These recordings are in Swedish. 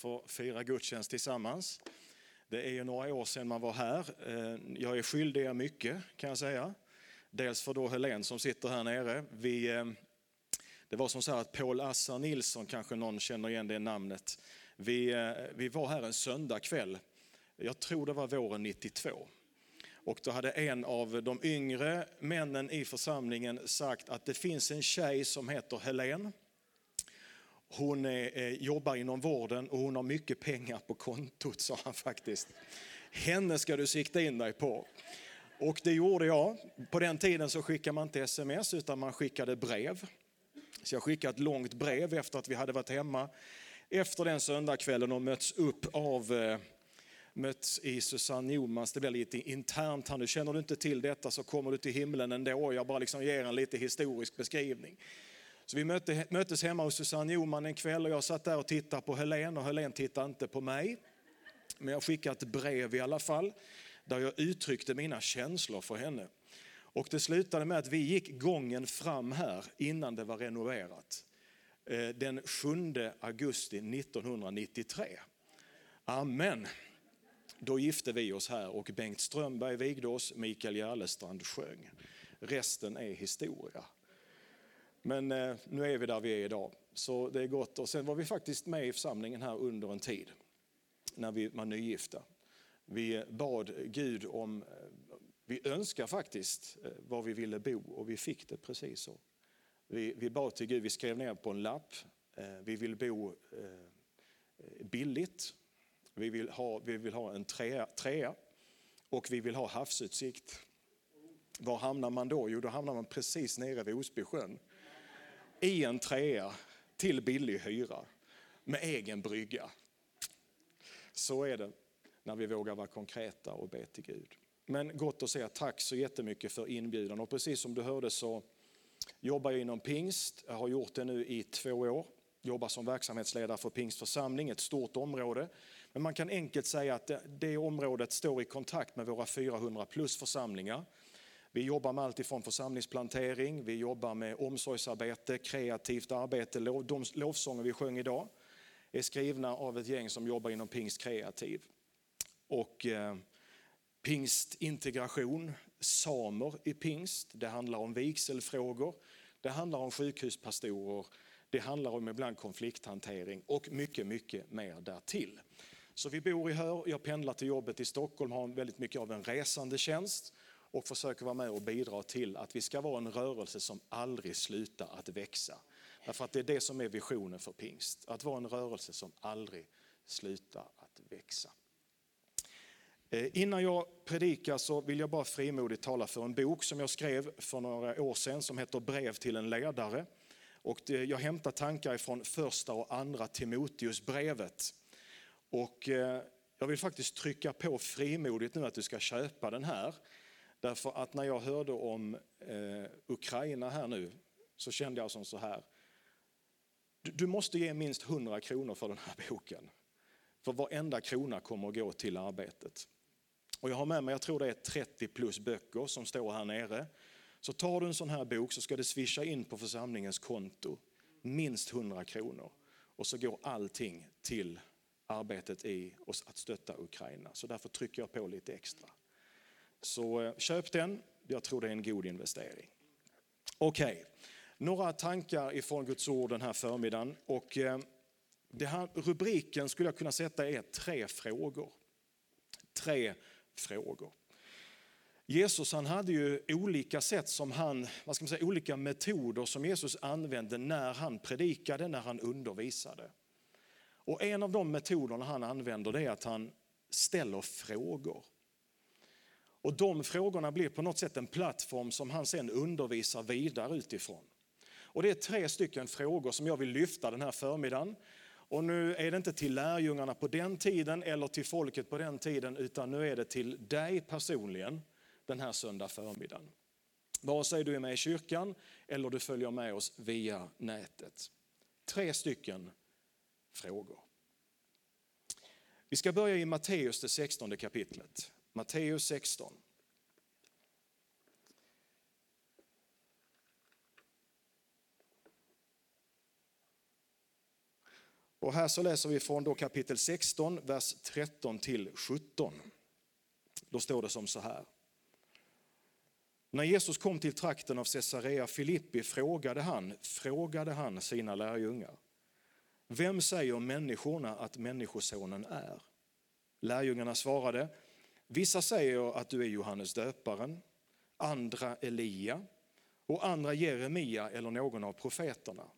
få fira gudstjänst tillsammans. Det är ju några år sedan man var här. Eh, jag är skyldig er mycket kan jag säga. Dels för då Helene som sitter här nere. Vi, eh, det var som så här att Paul Assar Nilsson, kanske någon känner igen det namnet. Vi, eh, vi var här en söndag kväll. Jag tror det var våren 92. Och då hade en av de yngre männen i församlingen sagt att det finns en tjej som heter Helene hon är, eh, jobbar inom vården och hon har mycket pengar på kontot, sa han faktiskt. Henne ska du sikta in dig på. Och det gjorde jag. På den tiden så skickade man inte sms utan man skickade brev. Så jag skickade ett långt brev efter att vi hade varit hemma efter den söndagskvällen och mötts upp av eh, mötts i Susanne Jomans, det blir lite internt här nu, känner du inte till detta så kommer du till himlen ändå. Jag bara liksom ger en lite historisk beskrivning. Så vi mötte, möttes hemma hos Susanne Joman en kväll och jag satt där och tittade på Helen och Helen tittade inte på mig. Men jag skickade ett brev i alla fall där jag uttryckte mina känslor för henne. Och det slutade med att vi gick gången fram här innan det var renoverat. Eh, den 7 augusti 1993. Amen. Då gifte vi oss här och Bengt Strömberg vigde oss, Mikael Järlestrand sjöng. Resten är historia. Men eh, nu är vi där vi är idag, så det är gott. Och sen var vi faktiskt med i församlingen här under en tid, när vi var nygifta. Vi bad Gud om, eh, vi önskar faktiskt eh, var vi ville bo och vi fick det precis så. Vi, vi bad till Gud, vi skrev ner på en lapp, eh, vi vill bo billigt, vi vill ha, vi vill ha en trea, trea och vi vill ha havsutsikt. Var hamnar man då? Jo, då hamnar man precis nere vid Osbysjön i en trea till billig hyra med egen brygga. Så är det när vi vågar vara konkreta och be till Gud. Men gott att säga tack så jättemycket för inbjudan och precis som du hörde så jobbar jag inom pingst, jag har gjort det nu i två år, jobbar som verksamhetsledare för pingstförsamling, ett stort område. Men man kan enkelt säga att det, det området står i kontakt med våra 400 plus församlingar vi jobbar med allt ifrån församlingsplantering, vi jobbar med omsorgsarbete, kreativt arbete. De lovsånger vi sjöng idag är skrivna av ett gäng som jobbar inom Pingst Kreativ. Och eh, Pingstintegration, samer i pingst, det handlar om vigselfrågor, det handlar om sjukhuspastorer, det handlar om ibland konflikthantering och mycket, mycket mer därtill. Så vi bor i Hör, jag pendlar till jobbet i Stockholm, har väldigt mycket av en resande tjänst och försöker vara med och bidra till att vi ska vara en rörelse som aldrig slutar att växa. Därför att det är det som är visionen för pingst, att vara en rörelse som aldrig slutar att växa. Eh, innan jag predikar så vill jag bara frimodigt tala för en bok som jag skrev för några år sedan som heter Brev till en ledare. Och eh, jag hämtar tankar ifrån första och andra Timoteusbrevet. Och eh, jag vill faktiskt trycka på frimodigt nu att du ska köpa den här. Därför att när jag hörde om eh, Ukraina här nu så kände jag som så här. Du, du måste ge minst 100 kronor för den här boken. För varenda krona kommer att gå till arbetet. Och jag har med mig, jag tror det är 30 plus böcker som står här nere. Så tar du en sån här bok så ska det swisha in på församlingens konto, minst 100 kronor. Och så går allting till arbetet i att stötta Ukraina. Så därför trycker jag på lite extra. Så eh, köp den, jag tror det är en god investering. Okej, okay. några tankar ifrån Guds ord den här förmiddagen. Och eh, det här, rubriken skulle jag kunna sätta är tre frågor. Tre frågor. Jesus han hade ju olika sätt som han, vad ska man säga, olika metoder som Jesus använde när han predikade, när han undervisade. Och en av de metoderna han använder det är att han ställer frågor. Och de frågorna blir på något sätt en plattform som han sen undervisar vidare utifrån. Och det är tre stycken frågor som jag vill lyfta den här förmiddagen. Och nu är det inte till lärjungarna på den tiden eller till folket på den tiden utan nu är det till dig personligen den här söndag förmiddagen. Vare sig du är med i kyrkan eller du följer med oss via nätet. Tre stycken frågor. Vi ska börja i Matteus det 16 kapitlet. Matteus 16. Och här så läser vi från då kapitel 16, vers 13 till 17. Då står det som så här. När Jesus kom till trakten av Caesarea Filippi frågade han, frågade han sina lärjungar. Vem säger människorna att Människosonen är? Lärjungarna svarade, vissa säger att du är Johannes döparen, andra Elia och andra Jeremia eller någon av profeterna.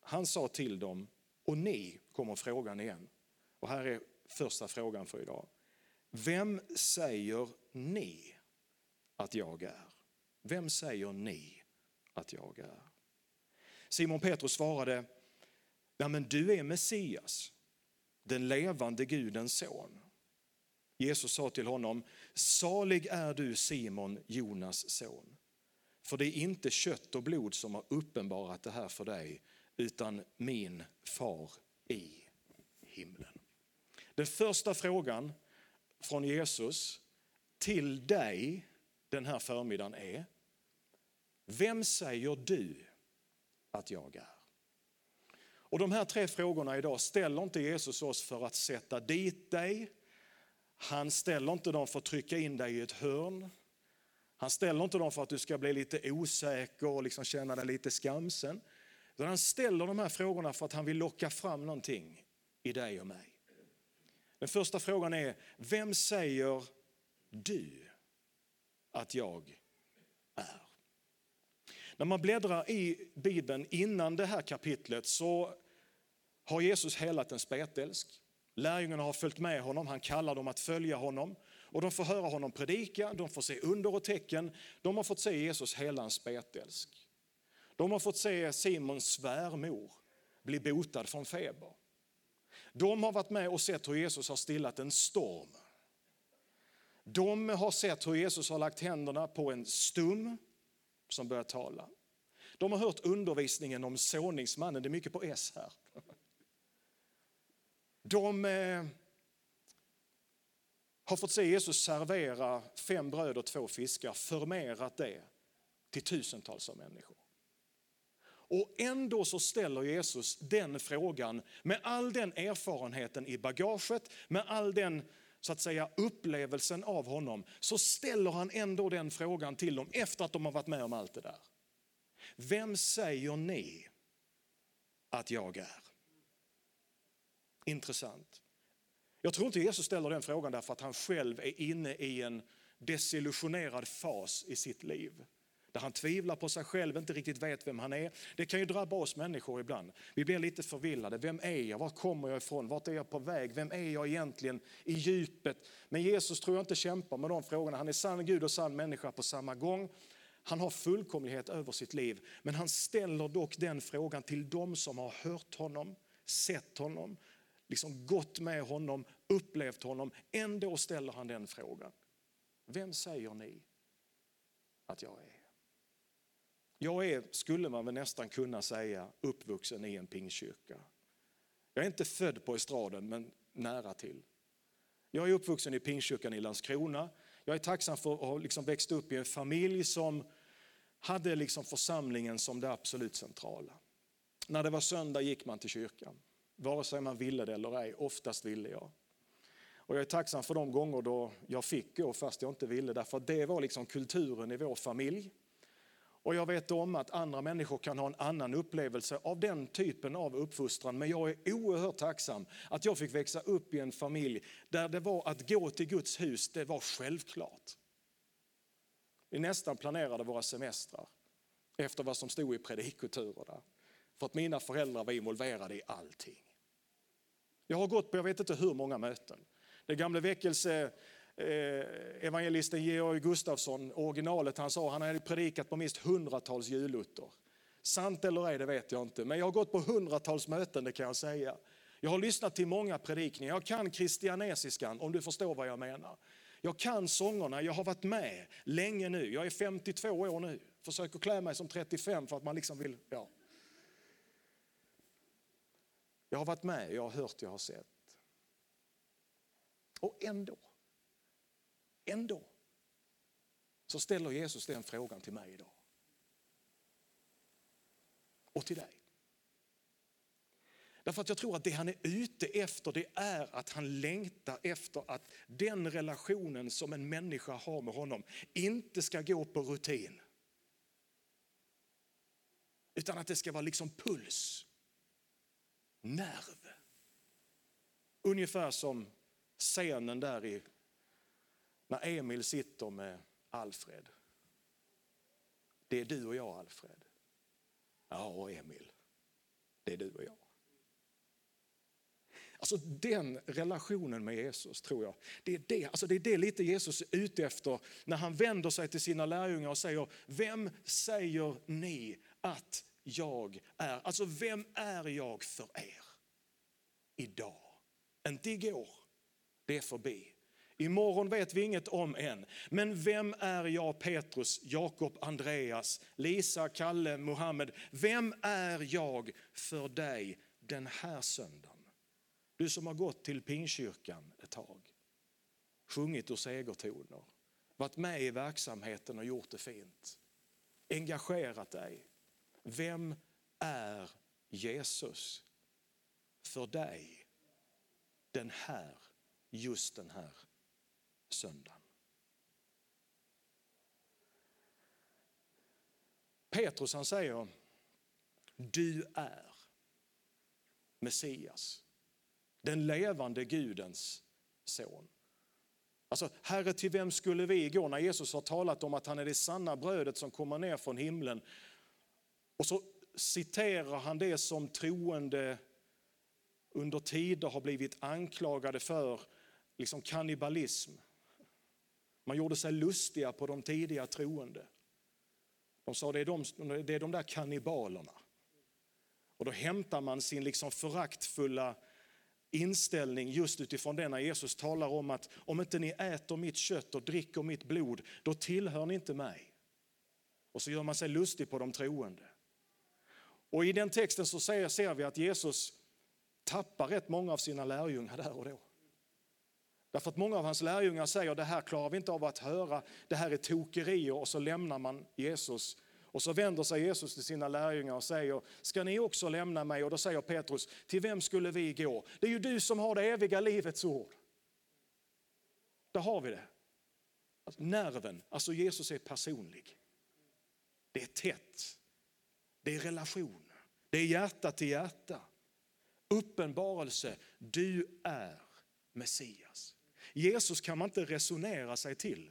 Han sa till dem, och ni, kommer frågan igen. Och här är första frågan för idag. Vem säger ni att jag är? Vem säger ni att jag är? Simon Petrus svarade, ja, men du är Messias, den levande Gudens son. Jesus sa till honom, salig är du Simon, Jonas son. För det är inte kött och blod som har uppenbarat det här för dig, utan min far i himlen. Den första frågan från Jesus till dig den här förmiddagen är, vem säger du att jag är? Och de här tre frågorna idag ställer inte Jesus oss för att sätta dit dig. Han ställer inte dem för att trycka in dig i ett hörn. Han ställer inte dem för att du ska bli lite osäker och liksom känna dig lite skamsen. Utan han ställer de här frågorna för att han vill locka fram någonting i dig och mig. Den första frågan är, vem säger du att jag är? När man bläddrar i Bibeln innan det här kapitlet så har Jesus helat en spetälsk. Lärjungarna har följt med honom, han kallar dem att följa honom. Och de får höra honom predika, de får se under och tecken. De har fått se Jesus hela en spetälsk. De har fått se Simons svärmor bli botad från feber. De har varit med och sett hur Jesus har stillat en storm. De har sett hur Jesus har lagt händerna på en stum som börjar tala. De har hört undervisningen om såningsmannen, det är mycket på S här. De eh, har fått se Jesus servera fem bröd och två fiskar, förmerat det till tusentals av människor. Och ändå så ställer Jesus den frågan med all den erfarenheten i bagaget, med all den så att säga upplevelsen av honom, så ställer han ändå den frågan till dem efter att de har varit med om allt det där. Vem säger ni att jag är? Intressant. Jag tror inte Jesus ställer den frågan därför att han själv är inne i en desillusionerad fas i sitt liv där han tvivlar på sig själv, inte riktigt vet vem han är. Det kan ju drabba oss människor ibland. Vi blir lite förvillade. Vem är jag? Var kommer jag ifrån? Vart är jag på väg? Vem är jag egentligen i djupet? Men Jesus tror jag inte kämpar med de frågorna. Han är sann Gud och sann människa på samma gång. Han har fullkomlighet över sitt liv, men han ställer dock den frågan till dem som har hört honom, sett honom, liksom gått med honom, upplevt honom. Ändå ställer han den frågan. Vem säger ni att jag är? Jag är, skulle man väl nästan kunna säga, uppvuxen i en pingkyrka. Jag är inte född på estraden, men nära till. Jag är uppvuxen i pingkyrkan i Landskrona. Jag är tacksam för att ha liksom växt upp i en familj som hade liksom församlingen som det absolut centrala. När det var söndag gick man till kyrkan, vare sig man ville det eller ej. Oftast ville jag. Och jag är tacksam för de gånger då jag fick gå fast jag inte ville, därför att det var liksom kulturen i vår familj. Och jag vet om att andra människor kan ha en annan upplevelse av den typen av uppfostran. Men jag är oerhört tacksam att jag fick växa upp i en familj där det var att gå till Guds hus, det var självklart. Vi nästan planerade våra semestrar efter vad som stod i predikoturerna. För att mina föräldrar var involverade i allting. Jag har gått på jag vet inte hur många möten. Den gamle väckelse Eh, evangelisten Georg Gustafsson, originalet, han sa han hade predikat på minst hundratals juluttor. Sant eller ej, det vet jag inte, men jag har gått på hundratals möten, det kan jag säga. Jag har lyssnat till många predikningar, jag kan kristianesiskan om du förstår vad jag menar. Jag kan sångerna, jag har varit med länge nu, jag är 52 år nu, försöker klä mig som 35 för att man liksom vill, ja. Jag har varit med, jag har hört, jag har sett. Och ändå Ändå så ställer Jesus den frågan till mig idag. Och till dig. Därför att jag tror att det han är ute efter det är att han längtar efter att den relationen som en människa har med honom inte ska gå på rutin. Utan att det ska vara liksom puls, nerv. Ungefär som scenen där i, när Emil sitter med Alfred. Det är du och jag Alfred. Ja, och Emil. Det är du och jag. Alltså den relationen med Jesus tror jag, det är det, alltså det är det lite Jesus är ute efter när han vänder sig till sina lärjungar och säger, vem säger ni att jag är? Alltså vem är jag för er idag? Inte igår, det är förbi. Imorgon vet vi inget om än. Men vem är jag, Petrus, Jakob, Andreas, Lisa, Kalle, Mohammed? Vem är jag för dig den här söndagen? Du som har gått till Pinkyrkan ett tag, sjungit ur segertoner, varit med i verksamheten och gjort det fint, engagerat dig. Vem är Jesus för dig den här, just den här söndagen? Petrus han säger, du är Messias den levande Gudens son. Alltså, Herre, till vem skulle vi gå när Jesus har talat om att han är det sanna brödet som kommer ner från himlen? Och så citerar han det som troende under tider har blivit anklagade för, liksom kannibalism. Man gjorde sig lustiga på de tidiga troende. De sa det är de, det är de där kannibalerna. Och då hämtar man sin liksom föraktfulla inställning just utifrån det när Jesus talar om att om inte ni äter mitt kött och dricker mitt blod, då tillhör ni inte mig. Och så gör man sig lustig på de troende. Och i den texten så ser, ser vi att Jesus tappar rätt många av sina lärjungar där och då. Därför att många av hans lärjungar säger det här klarar vi inte av att höra, det här är tokerier och så lämnar man Jesus och så vänder sig Jesus till sina lärjungar och säger, ska ni också lämna mig? Och då säger Petrus, till vem skulle vi gå? Det är ju du som har det eviga livets ord. Där har vi det. Alltså, nerven, alltså Jesus är personlig. Det är tätt. Det är relation. Det är hjärta till hjärta. Uppenbarelse, du är Messias. Jesus kan man inte resonera sig till.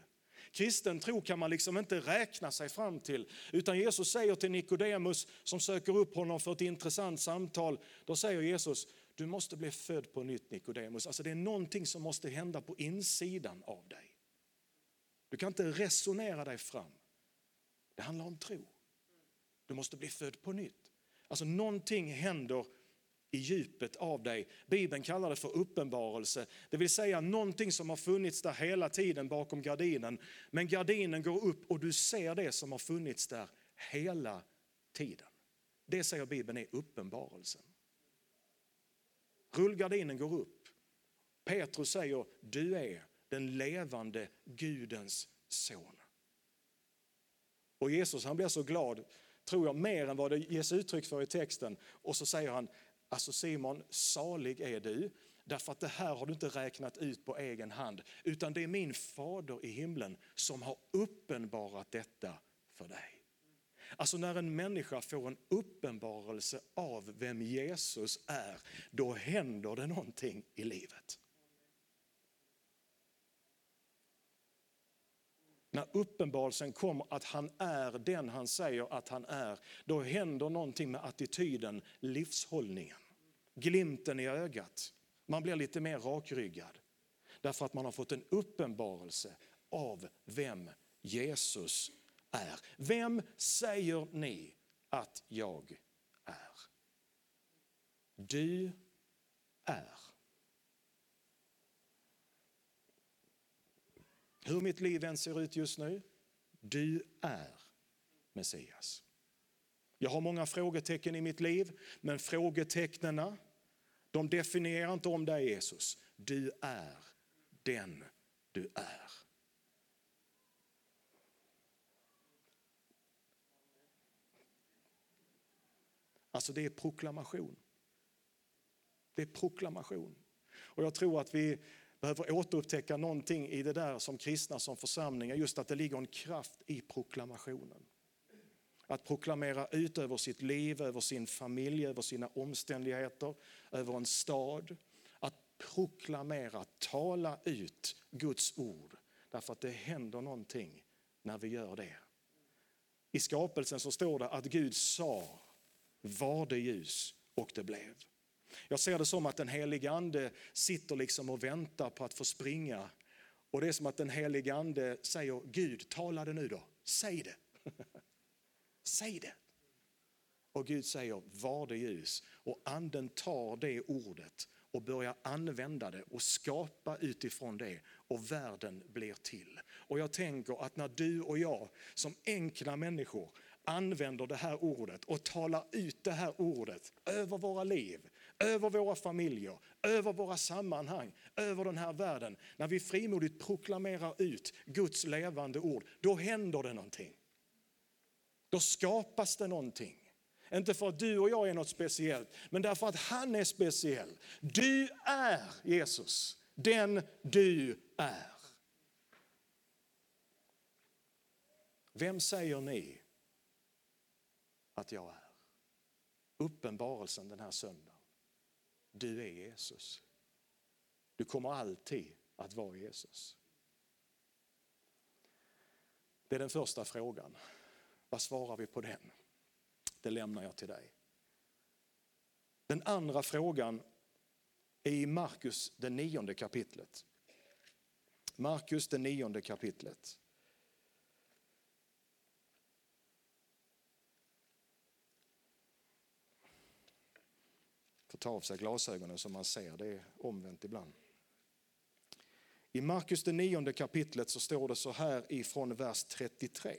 Kristen tro kan man liksom inte räkna sig fram till. Utan Jesus säger till Nikodemus som söker upp honom för ett intressant samtal, då säger Jesus, du måste bli född på nytt Nikodemus. Alltså det är någonting som måste hända på insidan av dig. Du kan inte resonera dig fram. Det handlar om tro. Du måste bli född på nytt. Alltså någonting händer i djupet av dig. Bibeln kallar det för uppenbarelse, det vill säga någonting som har funnits där hela tiden bakom gardinen. Men gardinen går upp och du ser det som har funnits där hela tiden. Det säger Bibeln är uppenbarelsen. Rullgardinen går upp. Petrus säger, du är den levande Gudens son. Och Jesus han blir så glad, tror jag, mer än vad det ges uttryck för i texten. Och så säger han, Alltså Simon, salig är du, därför att det här har du inte räknat ut på egen hand, utan det är min fader i himlen som har uppenbarat detta för dig. Alltså när en människa får en uppenbarelse av vem Jesus är, då händer det någonting i livet. När uppenbarelsen kommer att han är den han säger att han är, då händer någonting med attityden, livshållningen, glimten i ögat. Man blir lite mer rakryggad. Därför att man har fått en uppenbarelse av vem Jesus är. Vem säger ni att jag är? Du är. Hur mitt liv än ser ut just nu, du är Messias. Jag har många frågetecken i mitt liv, men frågetecknen de definierar inte om dig Jesus. Du är den du är. Alltså det är proklamation. Det är proklamation. Och jag tror att vi behöver återupptäcka någonting i det där som kristna, som församlingar, just att det ligger en kraft i proklamationen. Att proklamera ut över sitt liv, över sin familj, över sina omständigheter, över en stad. Att proklamera, tala ut Guds ord. Därför att det händer någonting när vi gör det. I skapelsen så står det att Gud sa, var det ljus och det blev. Jag ser det som att den helige ande sitter liksom och väntar på att få springa. Och det är som att den helige ande säger, Gud tala det nu då, säg det. säg det. Och Gud säger, var det ljus. Och anden tar det ordet och börjar använda det och skapa utifrån det och världen blir till. Och jag tänker att när du och jag som enkla människor använder det här ordet och talar ut det här ordet över våra liv, över våra familjer, över våra sammanhang, över den här världen. När vi frimodigt proklamerar ut Guds levande ord, då händer det någonting. Då skapas det någonting. Inte för att du och jag är något speciellt, men därför att han är speciell. Du är Jesus, den du är. Vem säger ni att jag är? Uppenbarelsen den här söndagen. Du är Jesus. Du kommer alltid att vara Jesus. Det är den första frågan. Vad svarar vi på den? Det lämnar jag till dig. Den andra frågan är i Markus, det nionde kapitlet. Markus, det nionde kapitlet. Ta av sig glasögonen så man ser, det är omvänt ibland. I Markus det nionde kapitlet så står det så här ifrån vers 33.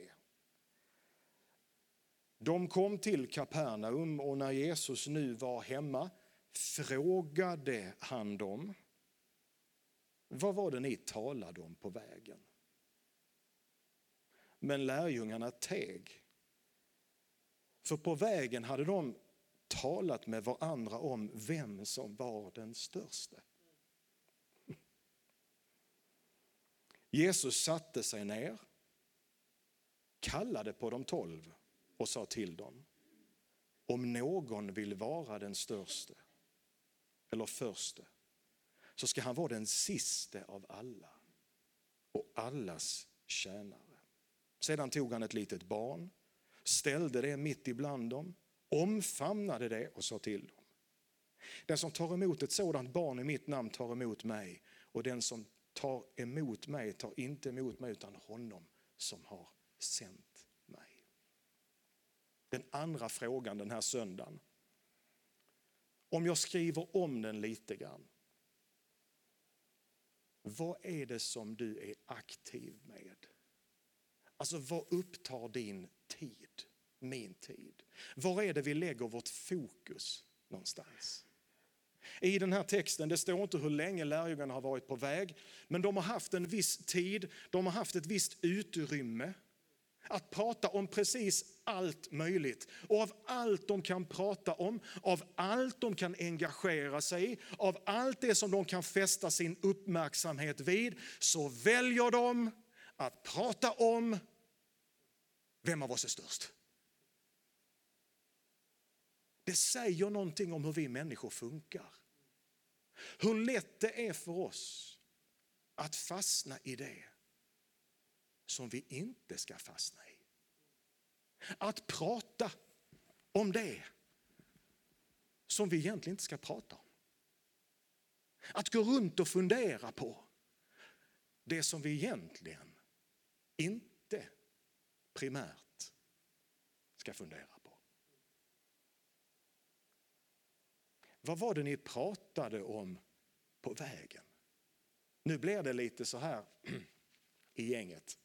De kom till Kapernaum och när Jesus nu var hemma frågade han dem, vad var det ni talade om på vägen? Men lärjungarna teg. För på vägen hade de talat med varandra om vem som var den störste. Jesus satte sig ner, kallade på de tolv och sa till dem, om någon vill vara den störste eller förste så ska han vara den siste av alla och allas tjänare. Sedan tog han ett litet barn, ställde det mitt ibland dem, omfamnade det och sa till dem. Den som tar emot ett sådant barn i mitt namn tar emot mig och den som tar emot mig tar inte emot mig utan honom som har sänt mig. Den andra frågan den här söndagen. Om jag skriver om den lite grann. Vad är det som du är aktiv med? Alltså vad upptar din tid, min tid? Var är det vi lägger vårt fokus någonstans? I den här texten, det står inte hur länge lärjungarna har varit på väg, men de har haft en viss tid, de har haft ett visst utrymme att prata om precis allt möjligt. Och av allt de kan prata om, av allt de kan engagera sig i, av allt det som de kan fästa sin uppmärksamhet vid, så väljer de att prata om vem av oss är störst. Det säger någonting om hur vi människor funkar. Hur lätt det är för oss att fastna i det som vi inte ska fastna i. Att prata om det som vi egentligen inte ska prata om. Att gå runt och fundera på det som vi egentligen inte primärt ska fundera på. Vad var det ni pratade om på vägen? Nu blir det lite så här i gänget.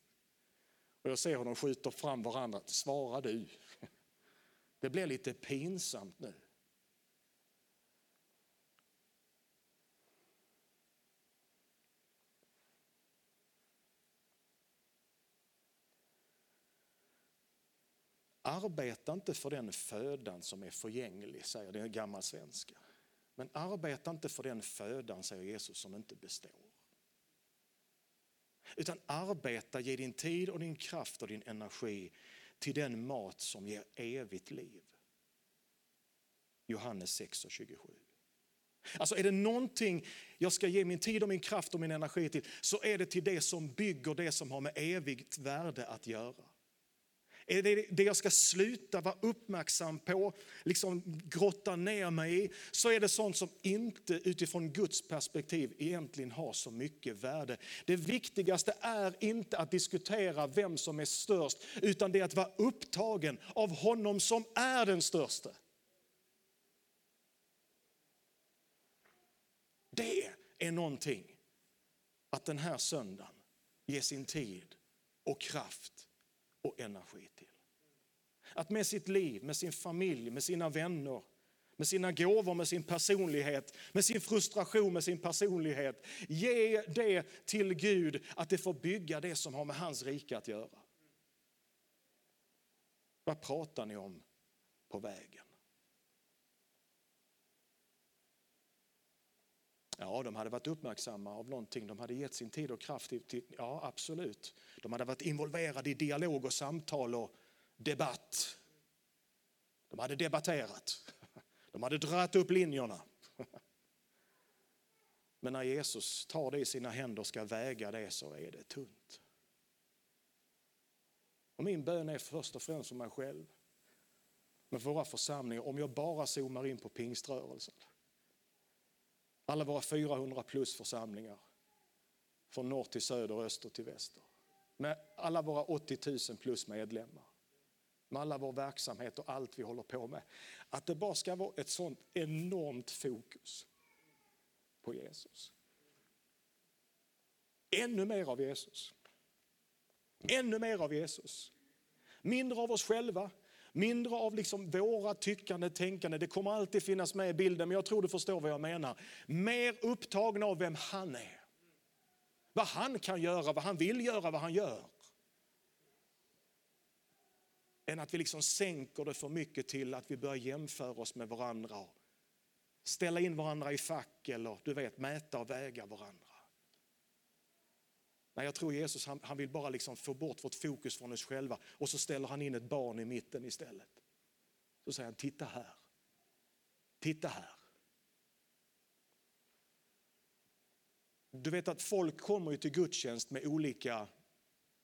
Och jag ser hur de skjuter fram varandra. Svara du. Det blir lite pinsamt nu. Arbeta inte för den födan som är förgänglig, säger den gamla svenska. Men arbeta inte för den födan, säger Jesus, som inte består. Utan arbeta, ge din tid och din kraft och din energi till den mat som ger evigt liv. Johannes 6 och 27. Alltså är det någonting jag ska ge min tid och min kraft och min energi till så är det till det som bygger det som har med evigt värde att göra. Är det det jag ska sluta vara uppmärksam på, liksom grotta ner mig i, så är det sånt som inte utifrån Guds perspektiv egentligen har så mycket värde. Det viktigaste är inte att diskutera vem som är störst, utan det är att vara upptagen av honom som är den största. Det är någonting att den här söndagen ge sin tid och kraft och energi till. Att med sitt liv, med sin familj, med sina vänner, med sina gåvor, med sin personlighet, med sin frustration, med sin personlighet. Ge det till Gud, att det får bygga det som har med hans rike att göra. Vad pratar ni om på vägen? Ja, de hade varit uppmärksamma av någonting. De hade gett sin tid och kraft till, ja absolut. De hade varit involverade i dialog och samtal och debatt. De hade debatterat. De hade dragit upp linjerna. Men när Jesus tar det i sina händer och ska väga det så är det tunt. Och min bön är först och främst för mig själv. Med våra församlingar, om jag bara zoomar in på pingströrelsen. Alla våra 400 plus församlingar. Från norr till söder, öster till väster. Med alla våra 80 000 plus medlemmar. Med alla vår verksamhet och allt vi håller på med. Att det bara ska vara ett sånt enormt fokus på Jesus. Ännu mer av Jesus. Ännu mer av Jesus. Mindre av oss själva, Mindre av liksom våra tyckande, tänkande, det kommer alltid finnas med i bilden, men jag tror du förstår vad jag menar. Mer upptagna av vem han är. Vad han kan göra, vad han vill göra, vad han gör. Än att vi liksom sänker det för mycket till att vi börjar jämföra oss med varandra. Ställa in varandra i fack eller du vet, mäta och väga varandra. Nej, jag tror Jesus han, han vill bara liksom få bort vårt fokus från oss själva och så ställer han in ett barn i mitten istället. Så säger han, titta här. Titta här. Du vet att folk kommer ju till gudstjänst med olika,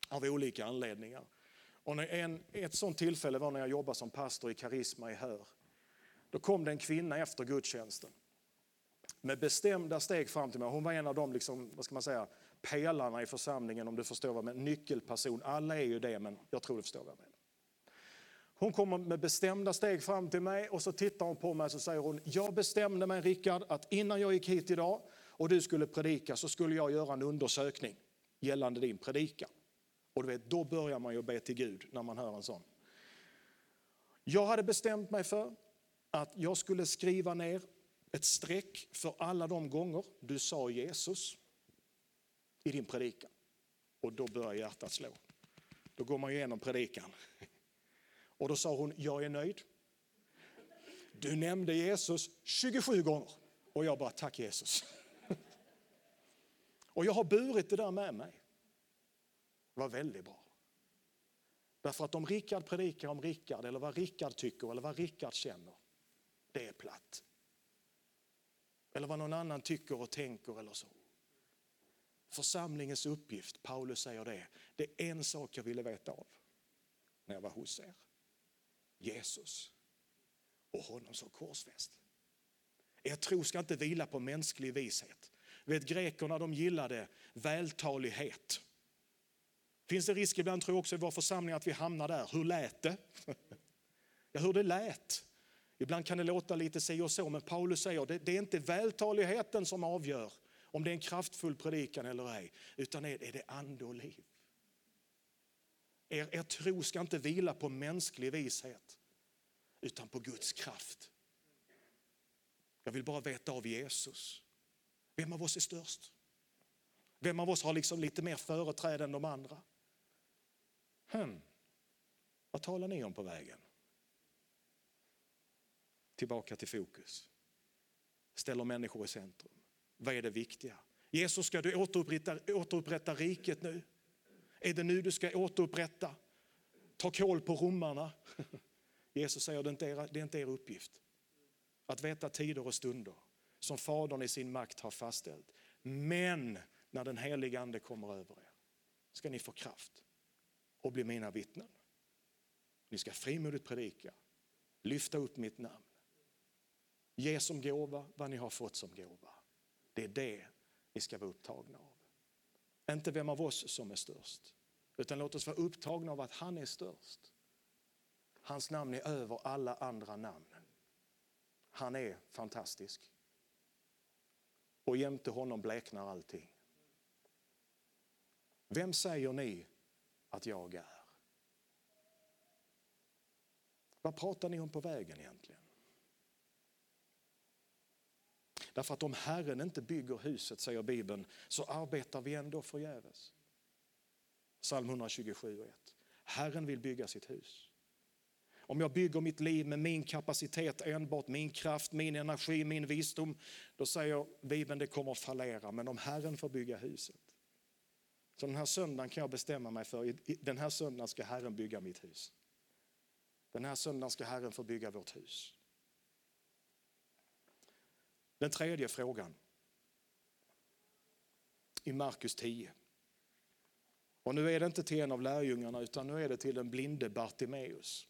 av olika anledningar. Och en, ett sånt tillfälle var när jag jobbade som pastor i Karisma i Hör. Då kom det en kvinna efter gudstjänsten med bestämda steg fram till mig. Hon var en av de liksom, vad ska man säga, pelarna i församlingen om du förstår vad jag menar. Nyckelperson, alla är ju det men jag tror du förstår vad jag menar. Hon kommer med bestämda steg fram till mig och så tittar hon på mig och så säger hon, jag bestämde mig Rickard att innan jag gick hit idag och du skulle predika så skulle jag göra en undersökning gällande din predikan. Och du vet, då börjar man ju be till Gud när man hör en sån. Jag hade bestämt mig för att jag skulle skriva ner ett streck för alla de gånger du sa Jesus i din predikan. Och då börjar hjärtat slå. Då går man igenom predikan. Och då sa hon, jag är nöjd. Du nämnde Jesus 27 gånger. Och jag bara, tack Jesus. Och jag har burit det där med mig. Det var väldigt bra. Därför att om Rickard predikar om Rickard eller vad Rickard tycker eller vad Rickard känner, det är platt. Eller vad någon annan tycker och tänker eller så. Församlingens uppgift, Paulus säger det, det är en sak jag ville veta av när jag var hos er. Jesus och honom som korsfäst. Er tro ska inte vila på mänsklig vishet. Vet, grekerna de gillade vältalighet. Finns det risk ibland tror jag också i vår församling att vi hamnar där. Hur lät det? Ja, hur det lät. Ibland kan det låta lite si och så, men Paulus säger det, det är inte vältaligheten som avgör om det är en kraftfull predikan eller ej, utan är, är det ande och liv. Er, er tro ska inte vila på mänsklig vishet, utan på Guds kraft. Jag vill bara veta av Jesus. Vem av oss är störst? Vem av oss har liksom lite mer företräde än de andra? Hmm. Vad talar ni om på vägen? Tillbaka till fokus. ställer människor i centrum. Vad är det viktiga? Jesus, ska du återupprätta, återupprätta riket nu? Är det nu du ska återupprätta? Ta koll på romarna. Jesus säger det är, er, det är inte er uppgift. Att veta tider och stunder som Fadern i sin makt har fastställt. Men när den heliga Ande kommer över er ska ni få kraft och bli mina vittnen. Ni ska frimodigt predika, lyfta upp mitt namn. Ge som gåva vad ni har fått som gåva. Det är det vi ska vara upptagna av. Inte vem av oss som är störst, utan låt oss vara upptagna av att han är störst. Hans namn är över alla andra namn. Han är fantastisk. Och jämte honom bleknar allting. Vem säger ni att jag är? Vad pratar ni om på vägen egentligen? Därför att om Herren inte bygger huset, säger Bibeln, så arbetar vi ändå förgäves. Psalm 127 och 1. Herren vill bygga sitt hus. Om jag bygger mitt liv med min kapacitet enbart, min kraft, min energi, min visdom, då säger Bibeln det kommer att fallera. Men om Herren får bygga huset. Så den här söndagen kan jag bestämma mig för, den här söndagen ska Herren bygga mitt hus. Den här söndagen ska Herren få bygga vårt hus. Den tredje frågan i Markus 10. Och nu är det inte till en av lärjungarna utan nu är det till den blinde Bartimeus.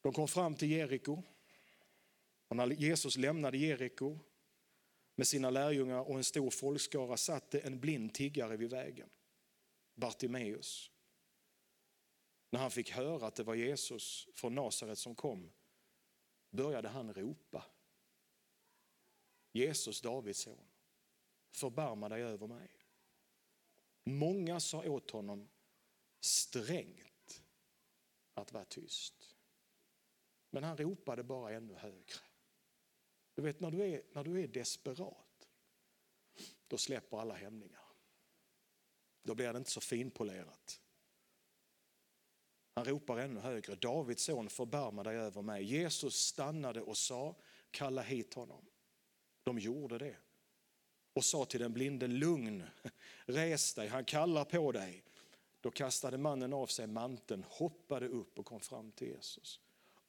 De kom fram till Jeriko. Och när Jesus lämnade Jeriko med sina lärjungar och en stor folkskara satt det en blind tiggare vid vägen, Bartimeus. När han fick höra att det var Jesus från Nasaret som kom började han ropa. Jesus, Davids son, förbarma dig över mig. Många sa åt honom strängt att vara tyst. Men han ropade bara ännu högre. Du vet när du är, när du är desperat, då släpper alla hämningar. Då blir det inte så finpolerat. Han ropar ännu högre, Davids son förbarma dig över mig. Jesus stannade och sa, kalla hit honom. De gjorde det och sa till den blinde, lugn, res dig, han kallar på dig. Då kastade mannen av sig manteln, hoppade upp och kom fram till Jesus.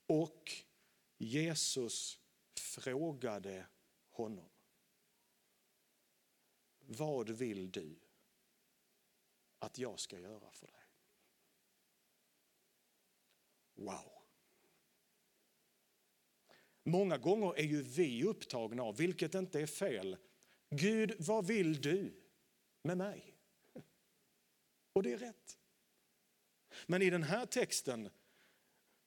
Och Jesus frågade honom. Vad vill du att jag ska göra för dig? Wow. Många gånger är ju vi upptagna av, vilket inte är fel, Gud vad vill du med mig? Och det är rätt. Men i den här texten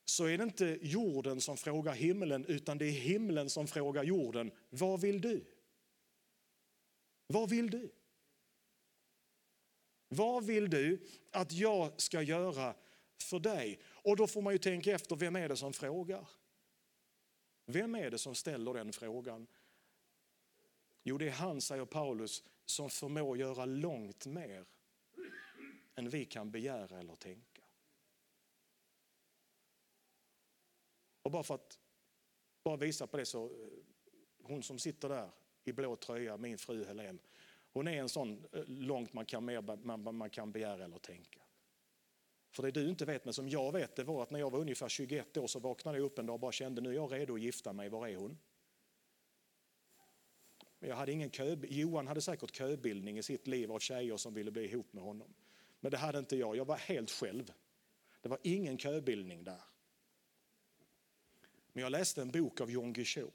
så är det inte jorden som frågar himlen utan det är himlen som frågar jorden, vad vill du? Vad vill du? Vad vill du att jag ska göra för dig? Och då får man ju tänka efter, vem är det som frågar? Vem är det som ställer den frågan? Jo, det är han, säger Paulus, som förmår göra långt mer än vi kan begära eller tänka. Och bara för att bara visa på det så, eh, hon som sitter där i blå tröja, min fru Helene, hon är en sån eh, långt man kan, mer, man, man kan begära eller tänka. För det du inte vet, men som jag vet, det var att när jag var ungefär 21 år så vaknade jag upp en dag och bara kände nu är jag redo att gifta mig, var är hon? Men jag hade ingen kö, Johan hade säkert köbildning i sitt liv av tjejer som ville bli ihop med honom. Men det hade inte jag, jag var helt själv. Det var ingen köbildning där. Men jag läste en bok av Jon Cho.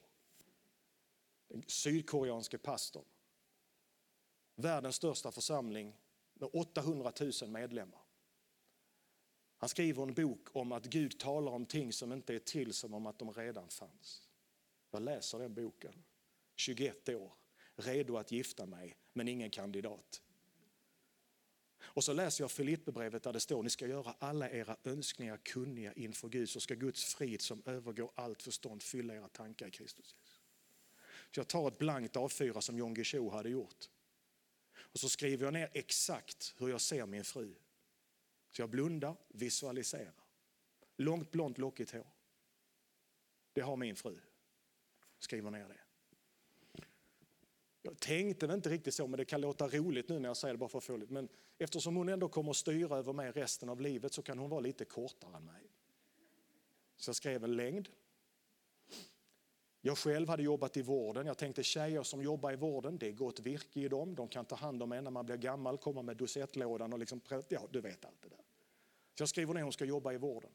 den sydkoreanske pastorn. Världens största församling med 800 000 medlemmar. Han skriver en bok om att Gud talar om ting som inte är till som om att de redan fanns. Jag läser den boken, 21 år, redo att gifta mig men ingen kandidat. Och så läser jag Filipperbrevet där det står, ni ska göra alla era önskningar kunniga inför Gud, så ska Guds frid som övergår allt förstånd fylla era tankar i Kristus Jesus. Så jag tar ett blankt A4 som John Guichou hade gjort. Och så skriver jag ner exakt hur jag ser min fru. Så jag blundar, visualiserar. Långt blont lockigt hår. Det har min fru. Skriver ner det. Jag tänkte inte riktigt så, men det kan låta roligt nu när jag säger det bara för att få lite. Men eftersom hon ändå kommer att styra över mig resten av livet så kan hon vara lite kortare än mig. Så jag skrev en längd. Jag själv hade jobbat i vården. Jag tänkte tjejer som jobbar i vården, det är gott virke i dem. De kan ta hand om en när man blir gammal, komma med dosettlådan och liksom, ja du vet allt det där. Så jag skriver ner hon ska jobba i vården.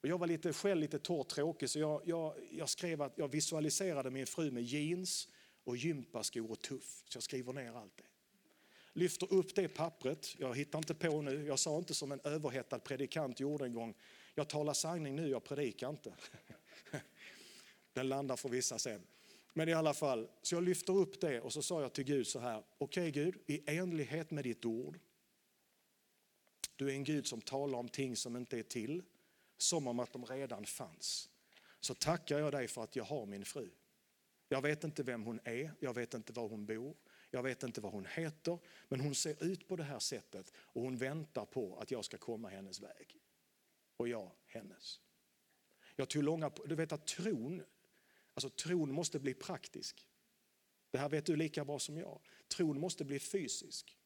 Och jag var lite, själv lite torrt tråkig så jag, jag, jag skrev att jag visualiserade min fru med jeans och gympaskor och tuff. Så jag skriver ner allt det. Lyfter upp det pappret, jag hittar inte på nu, jag sa inte som en överhettad predikant gjorde en gång, jag talar sanning nu, jag predikar inte. Den landar för vissa sen. Men i alla fall, så jag lyfter upp det och så sa jag till Gud så här, okej okay, Gud, i enlighet med ditt ord, du är en Gud som talar om ting som inte är till, som om att de redan fanns. Så tackar jag dig för att jag har min fru. Jag vet inte vem hon är, jag vet inte var hon bor, jag vet inte vad hon heter, men hon ser ut på det här sättet och hon väntar på att jag ska komma hennes väg. Och jag hennes. Jag tog långa, du vet att tron, alltså tron måste bli praktisk. Det här vet du lika bra som jag. Tron måste bli fysisk.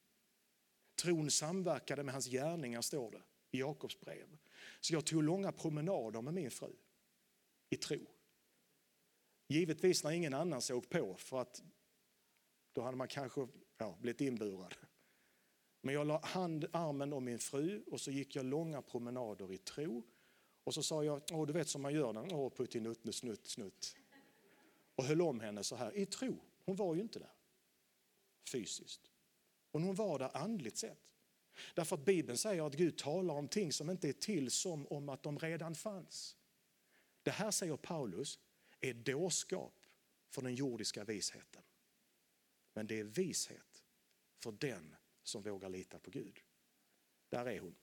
Tron samverkade med hans gärningar står det i Jakobs brev. Så jag tog långa promenader med min fru i tro. Givetvis när ingen annan såg på för att då hade man kanske ja, blivit inburad. Men jag la hand, armen om min fru och så gick jag långa promenader i tro. Och så sa jag, Åh, du vet som man gör när åh puttinutt, snutt, snutt. Och höll om henne så här i tro. Hon var ju inte där fysiskt. Och hon var där andligt sett. Därför att Bibeln säger att Gud talar om ting som inte är till som om att de redan fanns. Det här säger Paulus är dårskap för den jordiska visheten. Men det är vishet för den som vågar lita på Gud. Där är hon.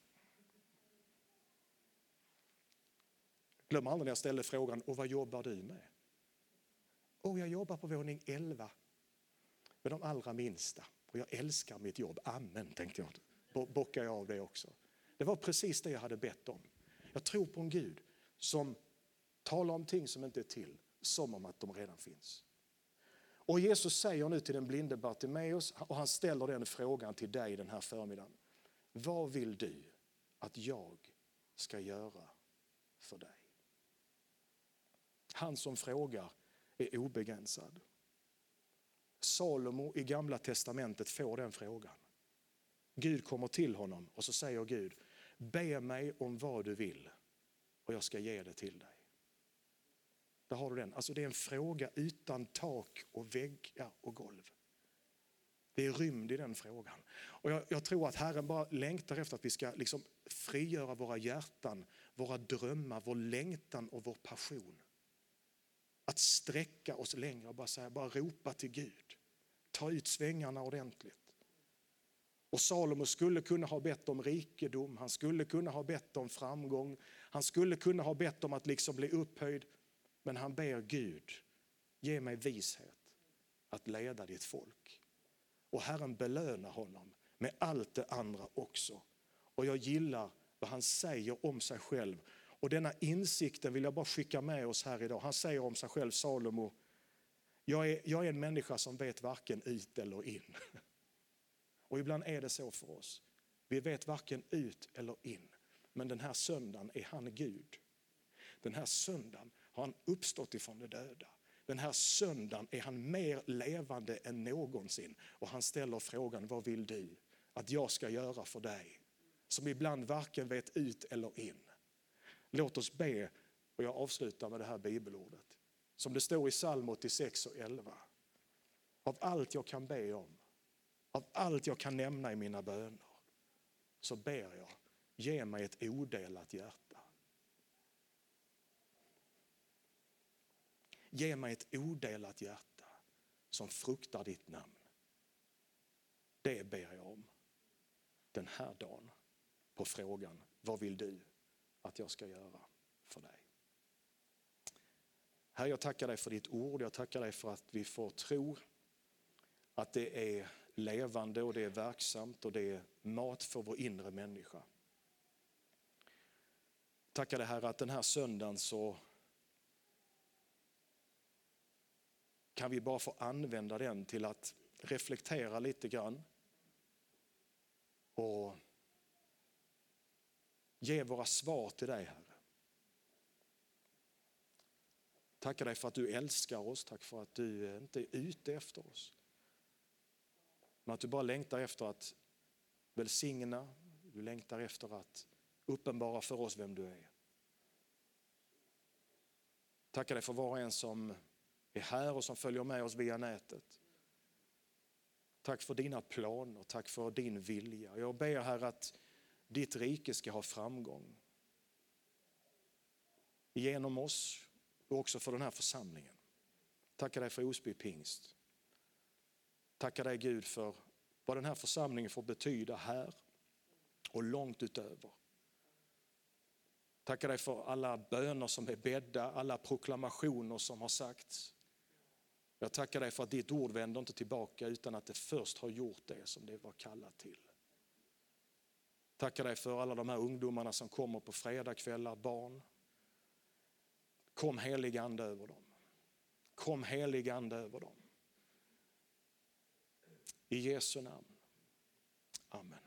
Glöm aldrig när jag ställde frågan, och vad jobbar du med? Och jag jobbar på våning 11 med de allra minsta. Och jag älskar mitt jobb. Amen, tänkte jag. Bockar jag av det också. Det var precis det jag hade bett om. Jag tror på en Gud som talar om ting som inte är till, som om att de redan finns. Och Jesus säger nu till den blinde Bartimeus, och han ställer den frågan till dig den här förmiddagen. Vad vill du att jag ska göra för dig? Han som frågar är obegränsad. Salomo i gamla testamentet får den frågan. Gud kommer till honom och så säger Gud, be mig om vad du vill och jag ska ge det till dig. Där har du den. Alltså det är en fråga utan tak och väggar och golv. Det är rymd i den frågan. Och jag, jag, tror att Herren bara längtar efter att vi ska liksom frigöra våra hjärtan, våra drömmar, vår längtan och vår passion. Att sträcka oss längre och bara, säga, bara ropa till Gud. Ta ut svängarna ordentligt. Och Salomo skulle kunna ha bett om rikedom, han skulle kunna ha bett om framgång, han skulle kunna ha bett om att liksom bli upphöjd. Men han ber Gud, ge mig vishet att leda ditt folk. Och Herren belönar honom med allt det andra också. Och jag gillar vad han säger om sig själv. Och denna insikten vill jag bara skicka med oss här idag. Han säger om sig själv, Salomo, jag är, jag är en människa som vet varken ut eller in. Och ibland är det så för oss. Vi vet varken ut eller in. Men den här söndagen är han Gud. Den här söndagen har han uppstått ifrån de döda. Den här söndagen är han mer levande än någonsin. Och han ställer frågan, vad vill du att jag ska göra för dig? Som ibland varken vet ut eller in. Låt oss be, och jag avslutar med det här bibelordet. Som det står i psalm 86 och 11. Av allt jag kan be om, av allt jag kan nämna i mina böner, så ber jag, ge mig ett odelat hjärta. Ge mig ett odelat hjärta som fruktar ditt namn. Det ber jag om den här dagen på frågan, vad vill du att jag ska göra för dig? Herre, jag tackar dig för ditt ord. Jag tackar dig för att vi får tro att det är levande och det är verksamt och det är mat för vår inre människa. Tackar dig Herre att den här söndagen så kan vi bara få använda den till att reflektera lite grann och ge våra svar till dig Herre. Tackar dig för att du älskar oss, tack för att du eh, inte är ute efter oss. Men att du bara längtar efter att välsigna, du längtar efter att uppenbara för oss vem du är. Tackar dig för var och en som är här och som följer med oss via nätet. Tack för dina planer, tack för din vilja. Jag ber här att ditt rike ska ha framgång. Genom oss och också för den här församlingen. Tackar dig för Osby pingst. Tackar dig Gud för vad den här församlingen får betyda här och långt utöver. Tackar dig för alla böner som är bädda, alla proklamationer som har sagts. Jag tackar dig för att ditt ord vänder inte tillbaka utan att det först har gjort det som det var kallat till. Tackar dig för alla de här ungdomarna som kommer på fredagkvällar, barn. Kom helig ande över dem. Kom helig ande över dem. I Jesu namn. Amen.